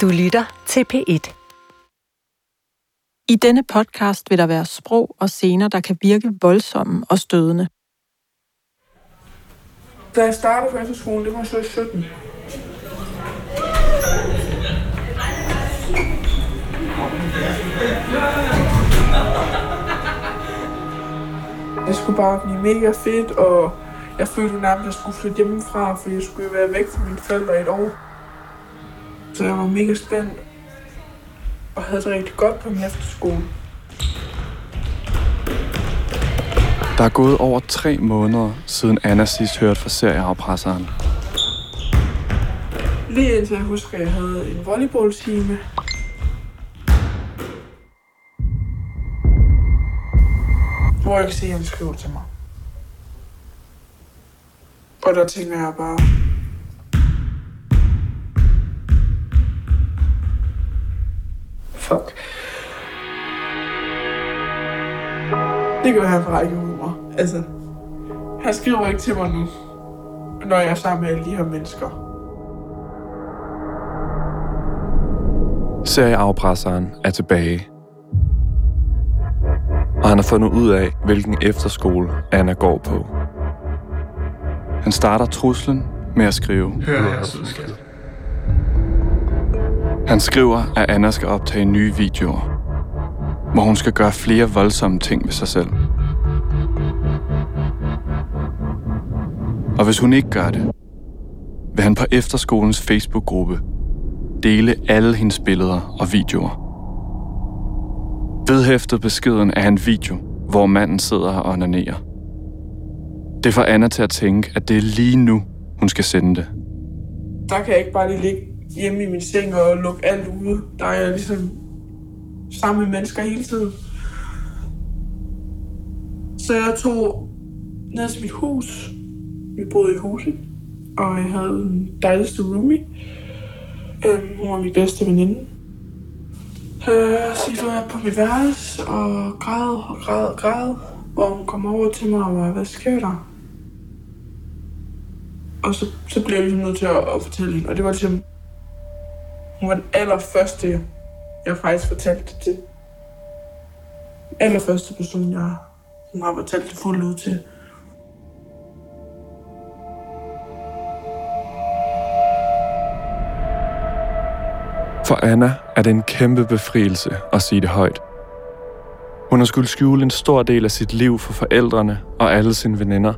Du lytter til P1. I denne podcast vil der være sprog og scener, der kan virke voldsomme og stødende. Da jeg startede på efterskolen, det var så i 17. Det skulle bare blive mega fedt, og jeg følte nærmest, at jeg skulle flytte hjemmefra, fordi jeg skulle være væk fra mine forældre i et år. Så jeg var mega spændt, og havde det rigtig godt på min efterskole. Der er gået over tre måneder, siden Anna sidst hørte fra serieafpresseren. Lige indtil jeg husker, at jeg havde en volleyballtime. Hvor jeg kan se, at han skriver til mig. Og der tænker jeg bare... Det gør han ikke ud mig. Altså, han skriver ikke til mig nu, når jeg er sammen med alle de her mennesker. Serieafpresseren er tilbage. Og han har fundet ud af, hvilken efterskole Anna går på. Han starter truslen med at skrive. Hør her, sødskat. Han skriver, at Anna skal optage nye videoer, hvor hun skal gøre flere voldsomme ting ved sig selv. Og hvis hun ikke gør det, vil han på efterskolens Facebook-gruppe dele alle hendes billeder og videoer. Vedhæftet beskeden er en video, hvor manden sidder og onanerer. Det får Anna til at tænke, at det er lige nu, hun skal sende det. Der kan jeg ikke bare lige ligge hjemme i min seng og lukke alt ude. Der er jeg ligesom sammen med mennesker hele tiden. Så jeg tog ned til mit hus. Vi boede i huset, og jeg havde den dejligste roomie. Øhm, hun var min bedste veninde. Øh, så jeg jeg på mit værelse og græd og græd og græd. Hvor hun kom over til mig og var, hvad sker der? Og så, så blev jeg ligesom nødt til at, at fortælle hende. Og det var ligesom, hun var den allerførste, jeg faktisk fortalte det til. Allerførste person, jeg hun har fortalt det fuldt ud til. For Anna er det en kæmpe befrielse at sige det højt. Hun har skulle skjule en stor del af sit liv for forældrene og alle sine veninder.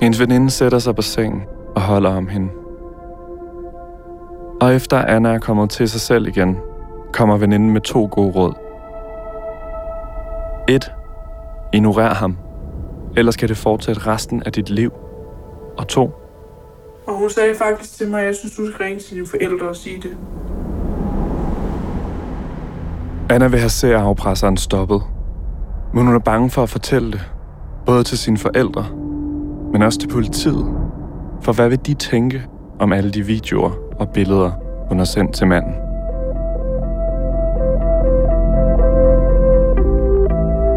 Hendes veninde sætter sig på sengen og holder om hende. Og efter Anna er kommet til sig selv igen, kommer veninden med to gode råd. 1. Ignorer ham. Ellers kan det fortsætte resten af dit liv. Og 2. Og hun sagde faktisk til mig, at jeg synes, du skal ringe til dine forældre og sige det. Anna vil have serieafpresseren stoppet. Men hun er bange for at fortælle det. Både til sine forældre, men også til politiet. For hvad vil de tænke om alle de videoer og billeder, hun har sendt til manden?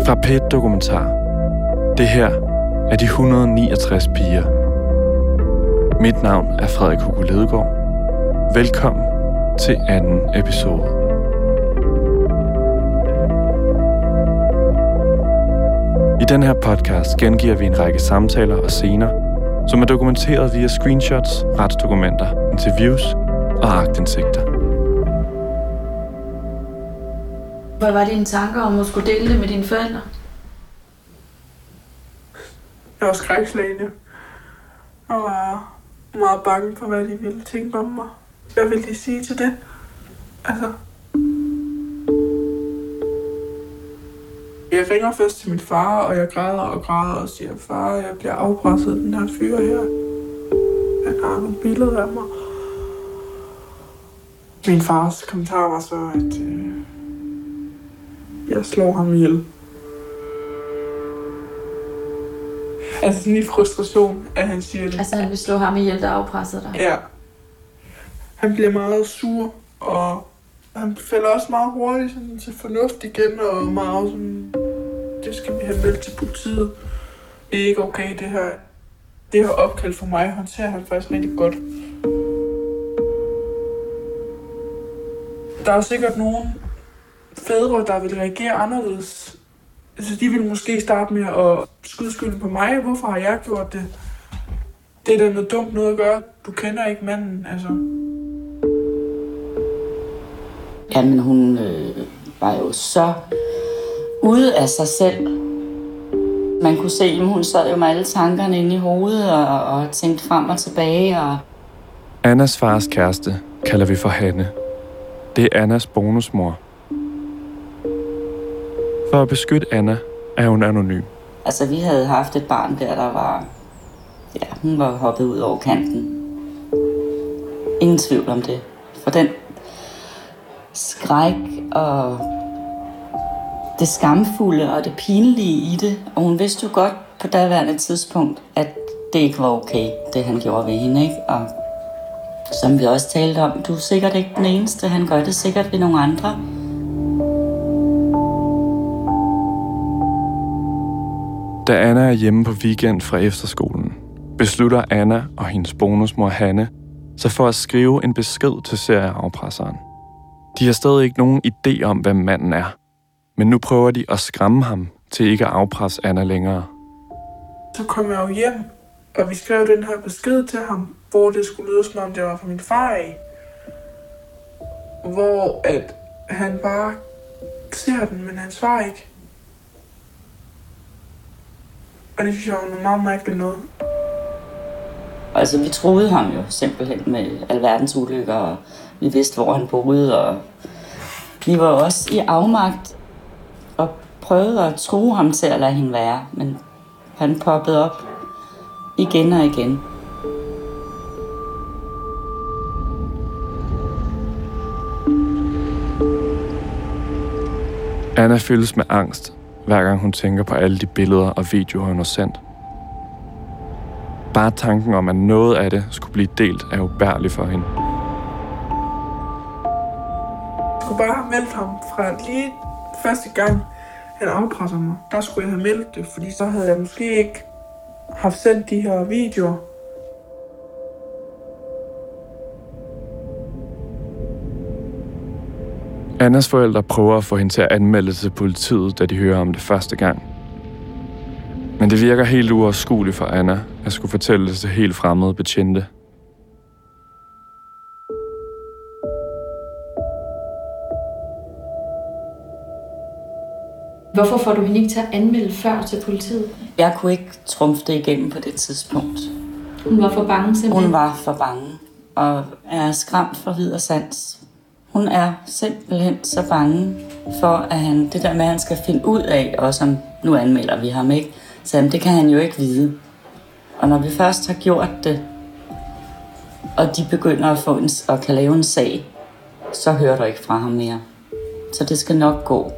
Fra Pet Dokumentar. Det her er de 169 piger. Mit navn er Frederik Hugo Ledegaard. Velkommen til anden episode. I den her podcast gengiver vi en række samtaler og scener, som er dokumenteret via screenshots, retsdokumenter, interviews og agtindsigter. Hvad var dine tanker om at skulle dele det med dine forældre? Jeg var skrækslagne. Jeg var meget bange for, hvad de ville tænke om mig. Hvad ville de sige til det? Altså... Jeg ringer først til min far, og jeg græder og græder og siger, far, jeg bliver afpresset af den her fyr her. Han har nogle billeder af mig. Min fars kommentar var så, at øh, jeg slår ham ihjel. Altså sådan i frustration, at han siger det. Altså han vil slå ham ihjel, der afpressede dig. Ja. Han bliver meget sur, og han falder også meget hurtigt sådan, til fornuft igen, og meget sådan, det skal vi have meldt til politiet. Det er ikke okay, det her. Det her opkald for mig håndterer han faktisk rigtig godt. der er sikkert nogle fædre, der vil reagere anderledes. Altså, de vil måske starte med at skyde skylden på mig. Hvorfor har jeg gjort det? Det er da noget dumt noget at gøre. Du kender ikke manden, altså. Jamen, hun øh, var jo så ude af sig selv. Man kunne se, at hun sad jo med alle tankerne inde i hovedet og, og tænkte frem og tilbage. Og... Annas fars kæreste kalder vi for Hanne. Det er Annas bonusmor. For at beskytte Anna er hun anonym. Altså, vi havde haft et barn der, der var... Ja, hun var hoppet ud over kanten. Ingen tvivl om det. For den skræk og det skamfulde og det pinlige i det. Og hun vidste jo godt på daværende tidspunkt, at det ikke var okay, det han gjorde ved hende. Ikke? Og som vi også talte om, du er sikkert ikke den eneste. Han gør det sikkert ved nogle andre. Da Anna er hjemme på weekend fra efterskolen, beslutter Anna og hendes bonusmor Hanne sig for at skrive en besked til serieafpresseren. De har stadig ikke nogen idé om, hvem manden er, men nu prøver de at skræmme ham til ikke at afpresse Anna længere. Så kom jeg jo hjem, og vi skrev den her besked til ham, hvor det skulle lyde som om det var fra min far af. Hvor at han bare ser den, men han svarer ikke. Og det synes jeg var noget meget mærkeligt noget. Altså, vi troede ham jo simpelthen med alverdens ulykker, og vi vidste, hvor han boede, og vi var også i afmagt og prøvede at tro ham til at lade hende være, men han poppede op igen og igen. Anna fyldes med angst, hver gang hun tænker på alle de billeder og videoer, hun har sendt. Bare tanken om, at noget af det skulle blive delt, er ubærlig for hende. Jeg skulle bare have meldt ham fra lige første gang, han afpresser mig. Der skulle jeg have meldt det, fordi så havde jeg måske ikke haft sendt de her videoer. Annas forældre prøver at få hende til at anmelde det til politiet, da de hører om det første gang. Men det virker helt uoverskueligt for Anna at skulle fortælle det til helt fremmede betjente. Hvorfor får du hende ikke til at anmelde før til politiet? Jeg kunne ikke trumfe det igennem på det tidspunkt. Hun var for bange simpelthen. Hun var for bange og er skræmt for videre sans. Hun er simpelthen så bange for, at han, det der med, at han skal finde ud af, og som nu anmelder vi ham ikke, så jamen, det kan han jo ikke vide. Og når vi først har gjort det, og de begynder at, få en, og kan lave en sag, så hører du ikke fra ham mere. Så det skal nok gå.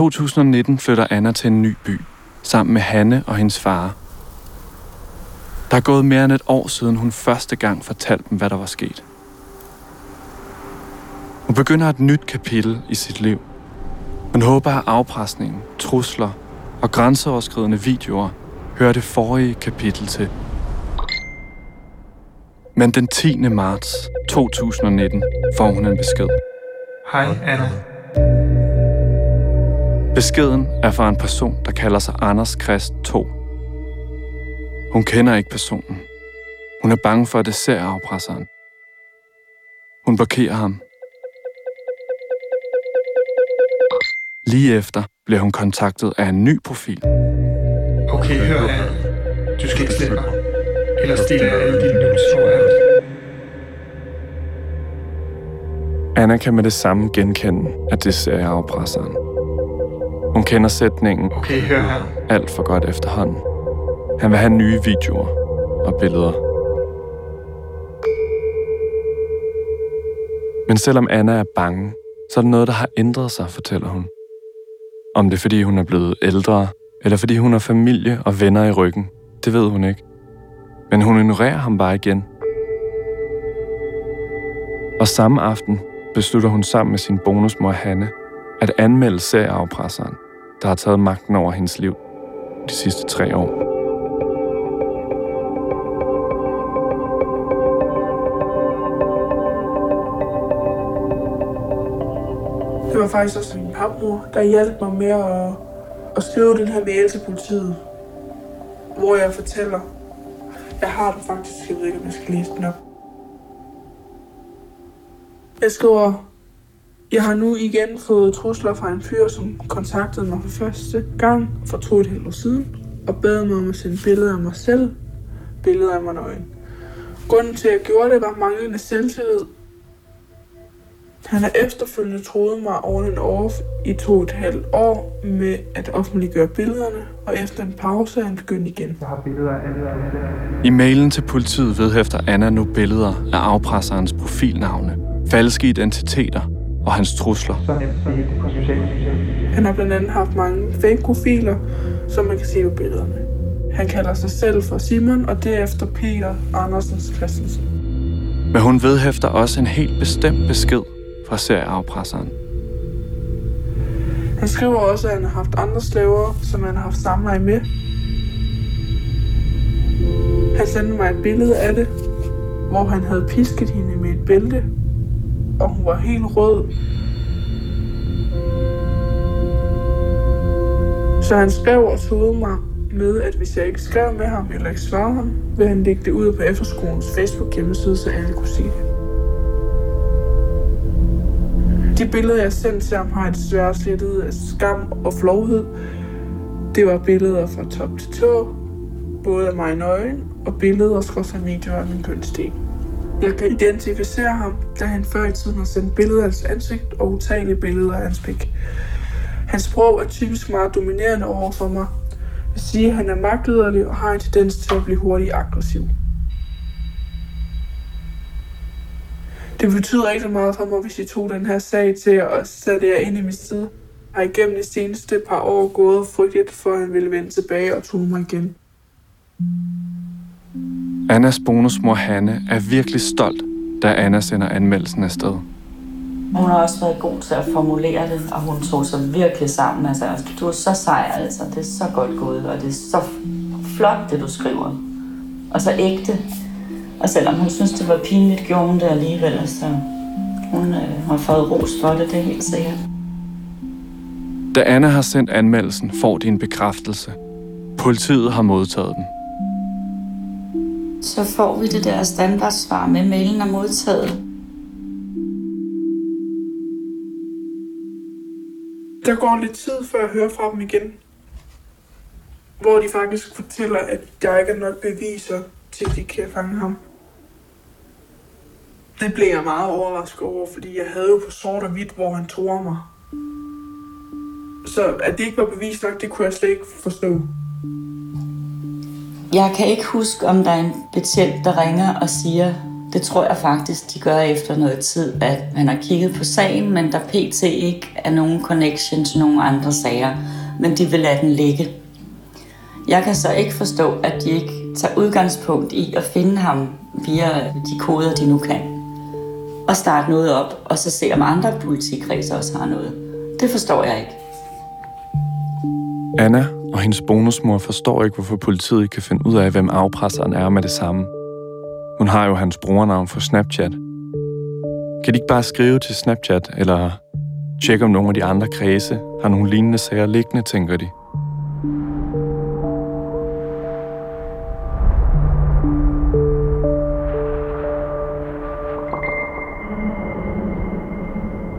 2019 flytter Anna til en ny by, sammen med Hanne og hendes far. Der er gået mere end et år siden hun første gang fortalte dem, hvad der var sket. Hun begynder et nyt kapitel i sit liv. Hun håber, at afpresningen, trusler og grænseoverskridende videoer hører det forrige kapitel til. Men den 10. marts 2019 får hun en besked. Hej Anna. Beskeden er fra en person, der kalder sig Anders Krist 2. Hun kender ikke personen. Hun er bange for, at det ser afpresseren. Hun blokerer ham. Lige efter bliver hun kontaktet af en ny profil. Okay, hør Anna. Du skal ikke slette mig. Ellers deler jeg alle dine nudes overalt. Anna kan med det samme genkende, at det ser afpresseren. Hun kender sætningen Okay, hør her. alt for godt efterhånden. Han vil have nye videoer og billeder. Men selvom Anna er bange, så er det noget, der har ændret sig, fortæller hun. Om det er, fordi hun er blevet ældre, eller fordi hun har familie og venner i ryggen, det ved hun ikke. Men hun ignorerer ham bare igen. Og samme aften beslutter hun sammen med sin bonusmor Hanne at anmelde serieafpresseren der har taget magten over hendes liv de sidste tre år. Det var faktisk også min papmor, der hjalp mig med at, at skrive den her mail til politiet. Hvor jeg fortæller, jeg har den faktisk, jeg ved ikke, om jeg skal læse den op. Jeg skriver, jeg har nu igen fået trusler fra en fyr, som kontaktede mig for første gang for to og et halvt år siden, og bad mig om at sende billeder af mig selv, billeder af mig nøgen. Grunden til, at jeg gjorde det, var manglende selvtillid. Han har efterfølgende troet mig over en off i to og et halvt år med at offentliggøre billederne, og efter en pause er han begyndt igen. I mailen til politiet vedhæfter Anna nu billeder af afpresserens profilnavne, falske identiteter og hans trusler. Han har blandt andet haft mange fake-profiler, som man kan se på billederne. Han kalder sig selv for Simon, og derefter Peter Andersens Christensen. Men hun vedhæfter også en helt bestemt besked fra serieafpresseren. Han skriver også, at han har haft andre slaver, som han har haft samleje med. Han sendte mig et billede af det, hvor han havde pisket hende med et bælte, og hun var helt rød. Så han skrev og tog mig med, at hvis jeg ikke skrev med ham eller ikke svarede ham, ville han lægge det ud på efterskolens Facebook hjemmeside, så alle kunne se det. De billeder, jeg sendte til ham, har jeg desværre slettet af skam og flovhed. Det var billeder fra top til tå, både af mig nøgen og billeder og videoer af min kønsdel. Jeg kan identificere ham, da han før i tiden har sendt billeder af hans ansigt og utallige billeder af hans pik. Hans sprog er typisk meget dominerende over for mig. Jeg vil sige, at han er magtlederlig og har en tendens til at blive hurtigt aggressiv. Det betyder rigtig meget for mig, hvis I tog den her sag til og satte jer ind i min side. Jeg har igennem de seneste par år gået frygteligt frygtet for, at han ville vende tilbage og tog mig igen. Annas bonusmor Hanne er virkelig stolt, da Anna sender anmeldelsen afsted. Hun har også været god til at formulere det, og hun tog sig virkelig sammen. Altså, du er så sej, altså. Det er så godt gået, og det er så flot, det du skriver. Og så ægte. Og selvom hun synes, det var pinligt, gjorde hun det alligevel. Så hun øh, har fået ros for det, det er helt sikkert. Da Anna har sendt anmeldelsen, får de en bekræftelse. Politiet har modtaget den. Så får vi det der standardsvar med, mailen er modtaget. Der går lidt tid, før jeg hører fra dem igen. Hvor de faktisk fortæller, at der ikke er nok beviser til, at de kan fange ham. Det blev jeg meget overrasket over, fordi jeg havde jo på sort og hvidt, hvor han tog mig. Så at det ikke var bevis nok, det kunne jeg slet ikke forstå. Jeg kan ikke huske, om der er en betjent, der ringer og siger, det tror jeg faktisk, de gør efter noget tid, at man har kigget på sagen, men der pt. ikke er nogen connection til nogen andre sager, men de vil lade den ligge. Jeg kan så ikke forstå, at de ikke tager udgangspunkt i at finde ham via de koder, de nu kan. Og starte noget op, og så se, om andre politikredser også har noget. Det forstår jeg ikke. Anna og hendes bonusmor forstår ikke, hvorfor politiet ikke kan finde ud af, hvem afpresseren er med det samme. Hun har jo hans brugernavn for Snapchat. Kan de ikke bare skrive til Snapchat, eller tjekke om nogle af de andre kredse har nogle lignende sager liggende, tænker de.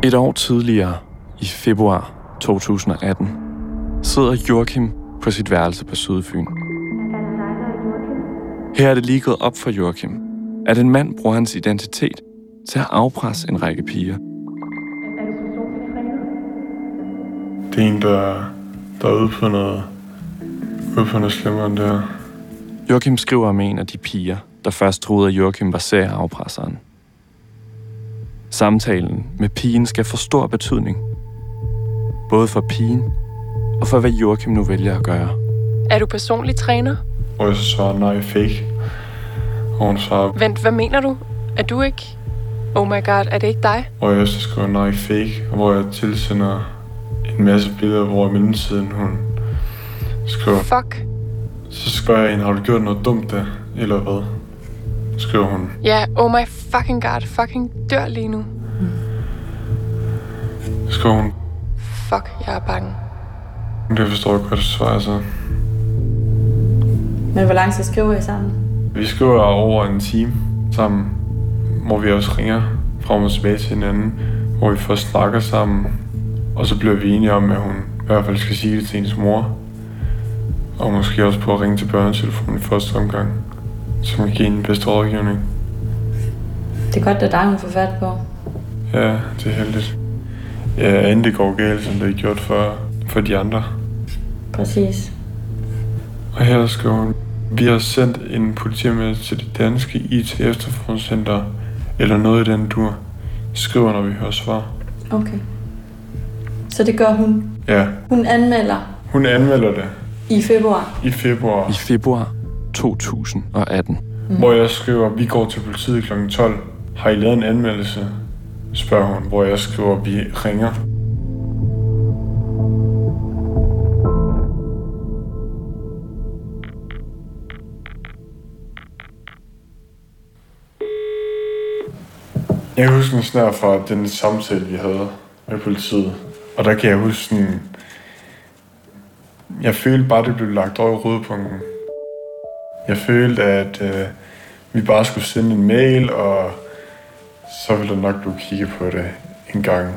Et år tidligere, i februar 2018, sidder Joachim på sit værelse på Sydfyn. Her er det lige gået op for Joachim, at en mand bruger hans identitet til at afpresse en række piger. Det er en, der, der er ude på noget, ude på noget slemmere end det her. Joachim skriver om en af de piger, der først troede, at Joachim var særafpresseren. Samtalen med pigen skal få stor betydning. Både for pigen og for hvad Joachim nu vælger at gøre. Er du personlig træner? Og jeg så svarer nej, fake. Og hun svarer, Vent, hvad mener du? Er du ikke? Oh my god, er det ikke dig? og jeg så skriver nej, fake. Hvor jeg tilsender en masse billeder, hvor i mellemtiden hun skriver, Fuck. så spørger jeg hende, har du gjort noget dumt der, eller hvad? Skriver hun. Ja, oh my fucking god. Fucking dør lige nu. Skriver hun, Fuck, jeg er bange. Det forstår jeg godt, svarer så. Men hvor lang tid skriver I sammen? Vi skriver over en time sammen, hvor vi også ringer frem og tilbage til hinanden, hvor vi først snakker sammen, og så bliver vi enige om, at hun i hvert fald skal sige det til hendes mor, og måske også på at ringe til børnetelefonen i første omgang, som kan give den bedste rådgivning. Det er godt, at der er hun får fat på. Ja, det er heldigt. Ja, inden det går galt, som det er gjort for, for de andre. Præcis. Og her skriver hun, vi har sendt en politianmeldelse til det danske IT efterforskningscenter, eller noget i den dur. Skriver, når vi hører svar. Okay. Så det gør hun. Ja, Hun anmelder hun anmelder det i februar. i februar, I februar 2018. mm. hvor jeg skriver, vi går til politiet kl. 12. Har I lavet en anmeldelse? Spørger hun, hvor jeg skriver, vi ringer. Jeg husker en snart fra den samtale, vi havde med politiet. Og der kan jeg huske sådan... Jeg følte bare, det blev lagt over i rødpunkten. Jeg følte, at øh, vi bare skulle sende en mail, og så ville der nok blive kigge på det en gang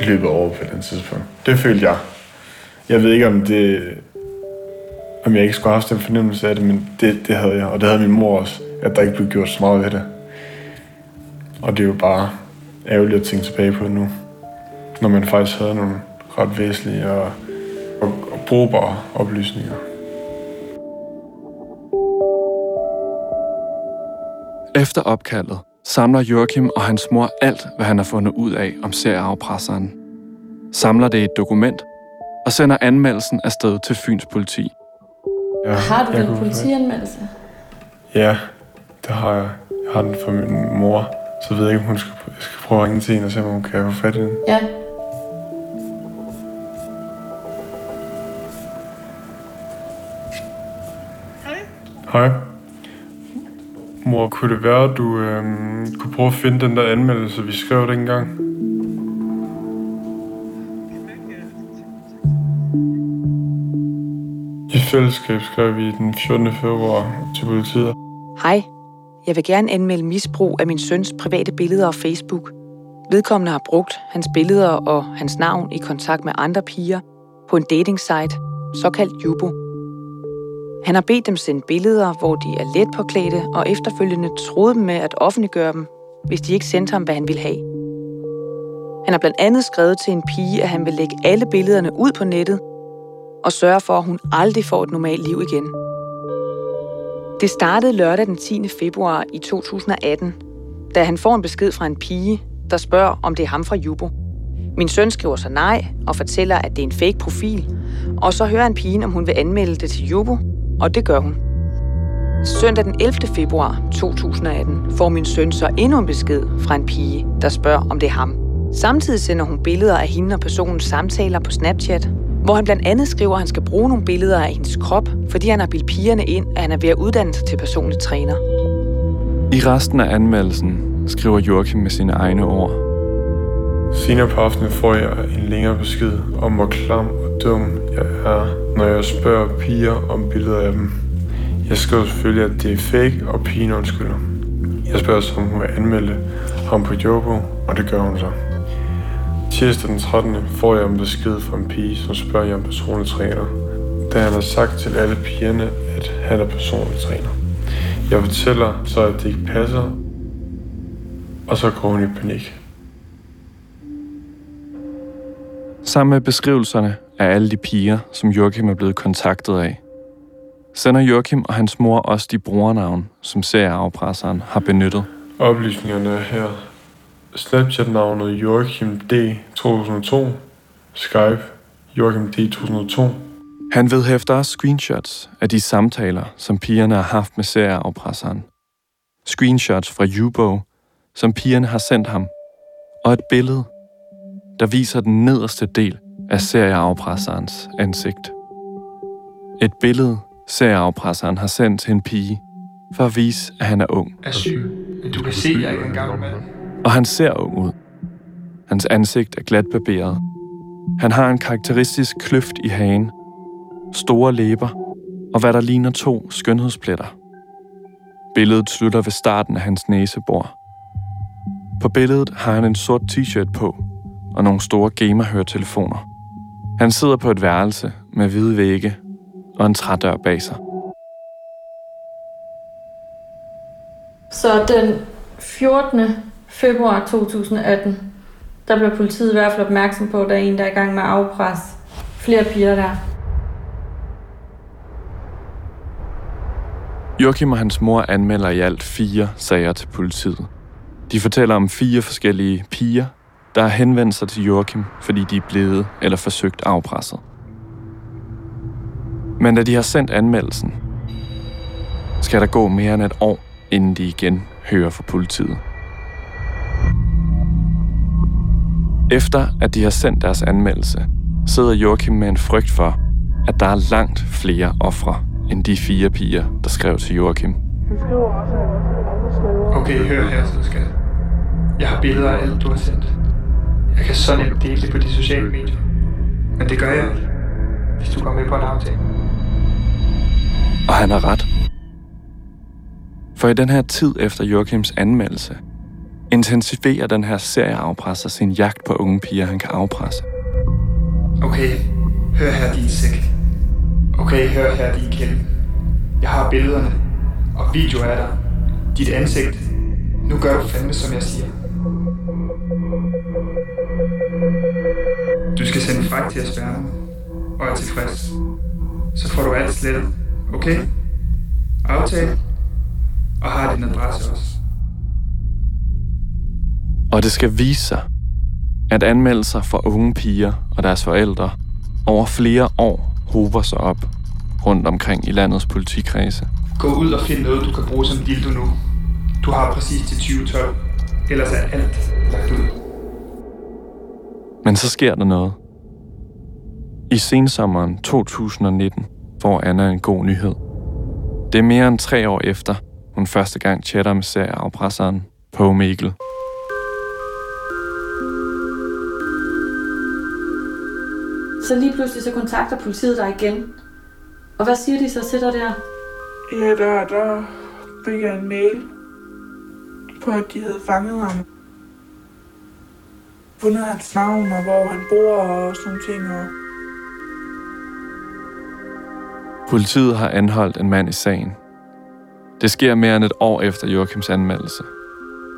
i løbet af året på den tidspunkt. Det følte jeg. Jeg ved ikke, om det... Om jeg ikke skulle have haft den fornemmelse af det, men det, det havde jeg. Og det havde min mor også, at der ikke blev gjort så meget ved det. Og det er jo bare ærgerligt at tænke tilbage på nu. Når man faktisk havde nogle ret væsentlige og, og, og brugbare oplysninger. Efter opkaldet samler Joachim og hans mor alt, hvad han har fundet ud af om serieafpresseren. Samler det i et dokument og sender anmeldelsen afsted til Fyns politi. Ja, Har du den politianmeldelse? Ja, det har jeg. Jeg har den fra min mor. Så ved jeg ikke, om hun skal, jeg skal prøve at ringe til hende og se, om hun kan få fat i den. Ja. Hej. Mor, kunne det være, at du øhm, kunne prøve at finde den der anmeldelse, vi skrev dengang? I fællesskab skrev vi den 14. februar til politiet. Hej. Jeg vil gerne anmelde misbrug af min søns private billeder og Facebook. Vedkommende har brugt hans billeder og hans navn i kontakt med andre piger på en datingsite, såkaldt Jubo. Han har bedt dem sende billeder, hvor de er let påklædte, og efterfølgende troede dem med at offentliggøre dem, hvis de ikke sendte ham, hvad han ville have. Han har blandt andet skrevet til en pige, at han vil lægge alle billederne ud på nettet og sørge for, at hun aldrig får et normalt liv igen. Det startede lørdag den 10. februar i 2018, da han får en besked fra en pige, der spørger, om det er ham fra Jubo. Min søn skriver så nej og fortæller, at det er en fake profil, og så hører han pigen, om hun vil anmelde det til Jubo, og det gør hun. Søndag den 11. februar 2018 får min søn så endnu en besked fra en pige, der spørger, om det er ham. Samtidig sender hun billeder af hende og personens samtaler på Snapchat, hvor han blandt andet skriver, at han skal bruge nogle billeder af hendes krop, fordi han har bildt pigerne ind, at han er ved at uddanne sig til personlig træner. I resten af anmeldelsen skriver Joachim med sine egne ord. Senere på aftenen får jeg en længere besked om, hvor klam og dum jeg er, når jeg spørger piger om billeder af dem. Jeg skriver selvfølgelig, at det er fake, og pigen undskylder. Jeg spørger så, om hun vil anmelde ham på Jobo, og det gør hun så. Tirsdag den 13. får jeg en besked fra en pige, som spørger jeg om personlig træner. Da han har sagt til alle pigerne, at han er personlig træner. Jeg fortæller så, at det ikke passer, og så går hun i panik. Sammen med beskrivelserne af alle de piger, som Joachim er blevet kontaktet af, sender Joachim og hans mor også de brugernavn, som serieafpresseren har benyttet. Oplysningerne er her. Snapchat-navnet Joachim D. 2002. Skype Joachim D. 2002. Han vedhæfter også screenshots af de samtaler, som pigerne har haft med serieafpresseren. Screenshots fra Jubo, som pigerne har sendt ham, og et billede. der viser den nederste del af serieafpresserens ansigt. Et billede, serieafpresseren har sendt til en pige, for at vise, at han er ung. Er syg, du kan se, at jeg ikke er en gammel mand. Og han ser ung ud. Hans ansigt er glatbarberet. Han har en karakteristisk kløft i hagen, store læber og hvad der ligner to skønhedspletter. Billedet slutter ved starten af hans næsebor. På billedet har han en sort t-shirt på og nogle store gamerhørtelefoner. Han sidder på et værelse med hvide vægge og en trædør bag sig. Så den 14 februar 2018, der bliver politiet i hvert fald opmærksom på, at der er en, der er i gang med at afpresse flere piger der. Joachim og hans mor anmelder i alt fire sager til politiet. De fortæller om fire forskellige piger, der har henvendt sig til Joachim, fordi de er blevet eller forsøgt afpresset. Men da de har sendt anmeldelsen, skal der gå mere end et år, inden de igen hører fra politiet. Efter at de har sendt deres anmeldelse, sidder Joachim med en frygt for, at der er langt flere ofre end de fire piger, der skrev til Joachim. Okay, hør her, så skal Jeg har billeder af alt, du har sendt. Jeg kan så nemt dele det på de sociale medier. Men det gør jeg ikke, hvis du går med på en aftale. Og han har ret. For i den her tid efter Joachims anmeldelse, intensiverer den her serie afpresser sin jagt på unge piger, han kan afpresse. Okay, hør her din sæk. Okay, hør her din kæmpe. Jeg har billederne og videoer af dig. Dit ansigt. Nu gør du fandme, som jeg siger. Du skal sende frak til at spærre mig, og er tilfreds. Så får du alt slettet, okay? Aftale. Og har din adresse også. Og det skal vise sig, at anmeldelser fra unge piger og deres forældre over flere år hober sig op rundt omkring i landets politikredse. Gå ud og find noget, du kan bruge som dildo nu. Du har præcis til 2012. Ellers er alt lagt ud. Men så sker der noget. I sensommeren 2019 får Anna en god nyhed. Det er mere end tre år efter, hun første gang chatter med serieafpresseren på Mikkel. Så lige pludselig så kontakter politiet dig igen. Og hvad siger de så til dig der? Ja, der, der fik jeg en mail på, at de havde fanget ham. Fundet hans navn og hvor han bor og sådan ting. Og Politiet har anholdt en mand i sagen. Det sker mere end et år efter Joachims anmeldelse.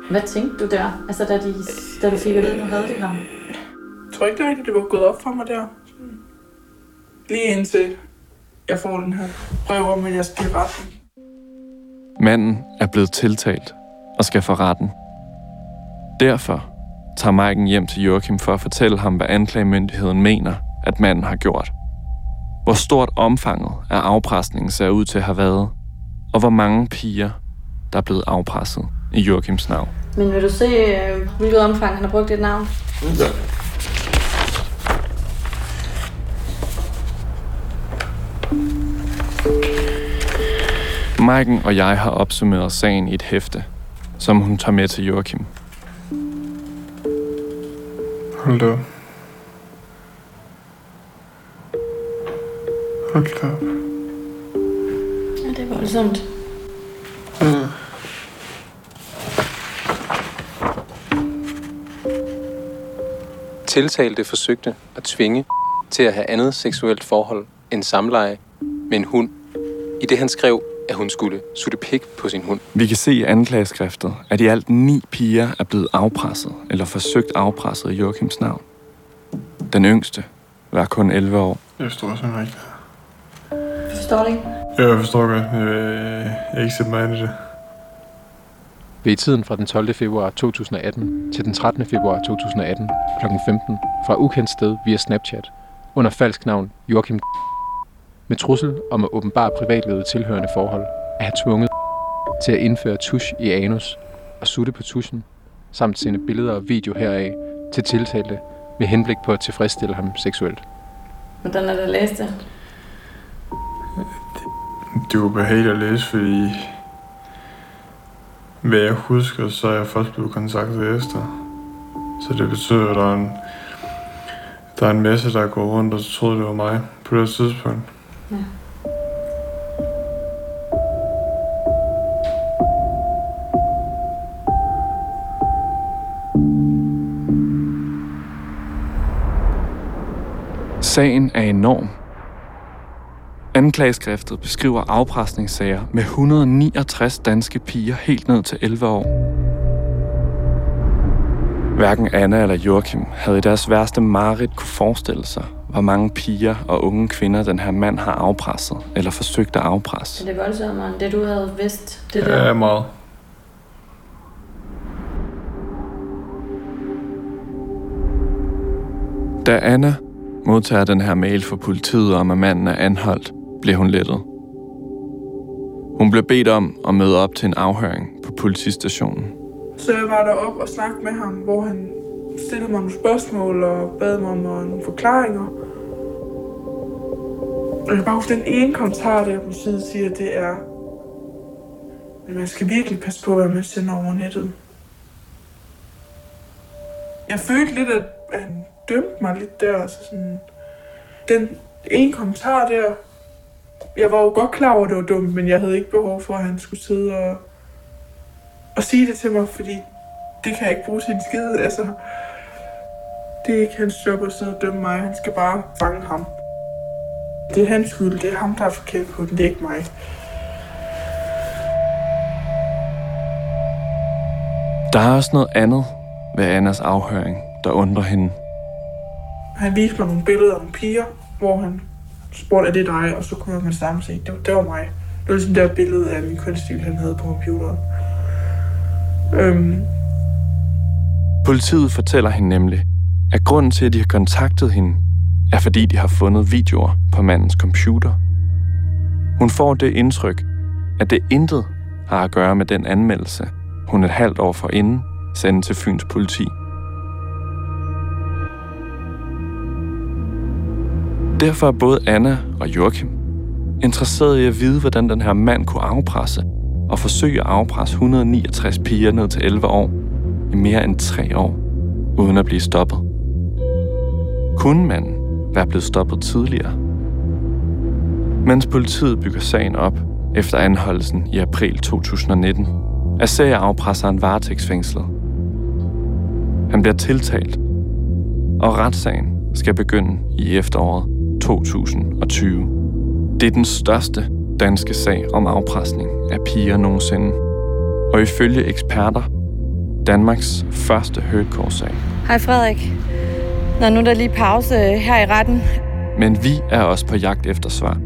Hvad tænkte du der? Altså da, de, da du fik at vide, at du havde det ham? jeg tror ikke det rigtigt, det var gået op for mig der. Lige indtil jeg får den her brev om, at jeg skal i retten. Manden er blevet tiltalt og skal for retten. Derfor tager Maiken hjem til Joachim for at fortælle ham, hvad anklagemyndigheden mener, at manden har gjort. Hvor stort omfanget af afpresningen ser ud til at have været, og hvor mange piger, der er blevet afpresset i Joachims navn. Men vil du se, øh, hvilket omfang han har brugt dit navn? Ja. Maiken og jeg har opsummeret sagen i et hæfte, som hun tager med til Joachim. Hold da op. Hold da op. Ja, det er voldsomt. Mm. Tiltalte forsøgte at tvinge til at have andet seksuelt forhold end samleje med en hund, i det han skrev, at hun skulle sutte pik på sin hund. Vi kan se i anklageskriftet, at i alt ni piger er blevet afpresset eller forsøgt afpresset i Joachims navn. Den yngste var kun 11 år. Jeg forstår simpelthen ikke. Du forstår det ikke? Ja, jeg forstår godt. Jeg, jeg, jeg ikke sætte mig ind i det. Ved tiden fra den 12. februar 2018 til den 13. februar 2018 kl. 15 fra ukendt sted via Snapchat under falsk navn Joachim med trussel om at åbenbare privatlivet tilhørende forhold, at have tvunget til at indføre tusch i anus og sutte på tuschen, samt sende billeder og video heraf til tiltalte med henblik på at tilfredsstille ham seksuelt. Hvordan er det at læse det? Det er ubehageligt at læse, fordi hvad jeg husker, så er jeg først blevet kontaktet efter. Så det betyder, at der er en, der er en masse, der går rundt og troede, det var mig på det tidspunkt. Ja. Sagen er enorm. Anklageskriftet beskriver afpresningssager med 169 danske piger helt ned til 11 år. Hverken Anna eller Joachim havde i deres værste mareridt kunne forestille sig, hvor mange piger og unge kvinder den her mand har afpresset eller forsøgt at afpresse. Er det voldsommere end det, du havde vidst? Det Det er meget. Da Anna modtager den her mail fra politiet om, at manden er anholdt, bliver hun lettet. Hun bliver bedt om at møde op til en afhøring på politistationen. Så jeg var deroppe og snakkede med ham, hvor han stillede mig nogle spørgsmål og bad mig om nogle forklaringer. Og jeg kan bare huske den ene kommentar, der på siden siger, det er, at man skal virkelig passe på, hvad man sender over nettet. Jeg følte lidt, at han dømte mig lidt der. Altså sådan, den ene kommentar der, jeg var jo godt klar over, at det var dumt, men jeg havde ikke behov for, at han skulle sidde og, og sige det til mig, fordi det kan jeg ikke bruge til en skid. Altså, det er ikke hans job at sidde og dømme mig. Han skal bare fange ham. Det er hans skyld. Det er ham, der er forkert på den. Det er ikke mig. Der er også noget andet ved Annas afhøring, der undrer hende. Han viste mig nogle billeder af nogle piger, hvor han spurgte, er det dig? Og så kunne man sammen se, det var, det var mig. Det var ligesom det der billede af min kunststil, han havde på computeren. Øhm, Politiet fortæller hende nemlig, at grunden til, at de har kontaktet hende, er fordi de har fundet videoer på mandens computer. Hun får det indtryk, at det intet har at gøre med den anmeldelse, hun et halvt år forinden sendte til Fyns politi. Derfor er både Anna og Joachim interesseret i at vide, hvordan den her mand kunne afpresse og forsøge at afpresse 169 piger ned til 11 år i mere end tre år, uden at blive stoppet. Kunne man være blevet stoppet tidligere? Mens politiet bygger sagen op efter anholdelsen i april 2019, er serieafpresseren varetægtsfængslet. Han bliver tiltalt, og retssagen skal begynde i efteråret 2020. Det er den største danske sag om afpresning af piger nogensinde. Og ifølge eksperter, Danmarks første hurtcore-sag. Hej Frederik. Nå, nu er der lige pause her i retten. Men vi er også på jagt efter svar.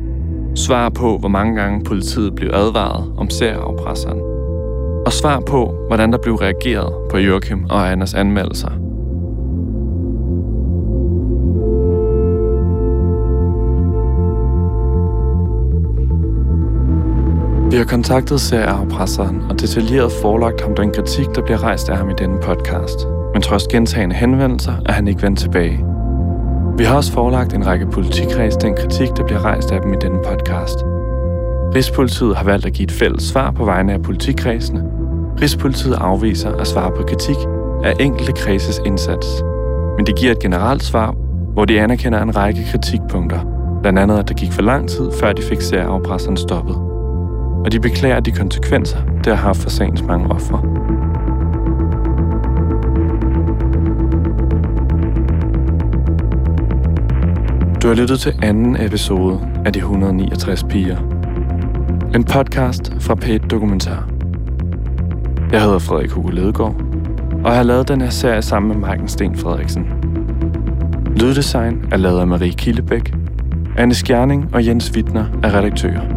Svar på, hvor mange gange politiet blev advaret om serieafpresseren. Og svar på, hvordan der blev reageret på Joachim og Anders anmeldelser. Vi har kontaktet serieafpresseren og detaljeret forelagt ham den kritik, der bliver rejst af ham i denne podcast. Men trods gentagende henvendelser er han ikke vendt tilbage. Vi har også forelagt en række politikreds den kritik, der bliver rejst af dem i denne podcast. Rigspolitiet har valgt at give et fælles svar på vegne af politikredsene. Rigspolitiet afviser at svare på kritik af enkelte kredses indsats. Men det giver et generelt svar, hvor de anerkender en række kritikpunkter. Blandt andet, at der gik for lang tid, før de fik særafpresseren stoppet. Og de beklager de konsekvenser, det har haft for sagens mange ofre. Du har lyttet til anden episode af De 169 Piger. En podcast fra p Dokumentar. Jeg hedder Frederik Hugo Ledegaard, og jeg har lavet den her serie sammen med Marken Sten Frederiksen. Lyddesign er lavet af Marie Killebæk. Anne Skjerning og Jens Wittner er redaktører.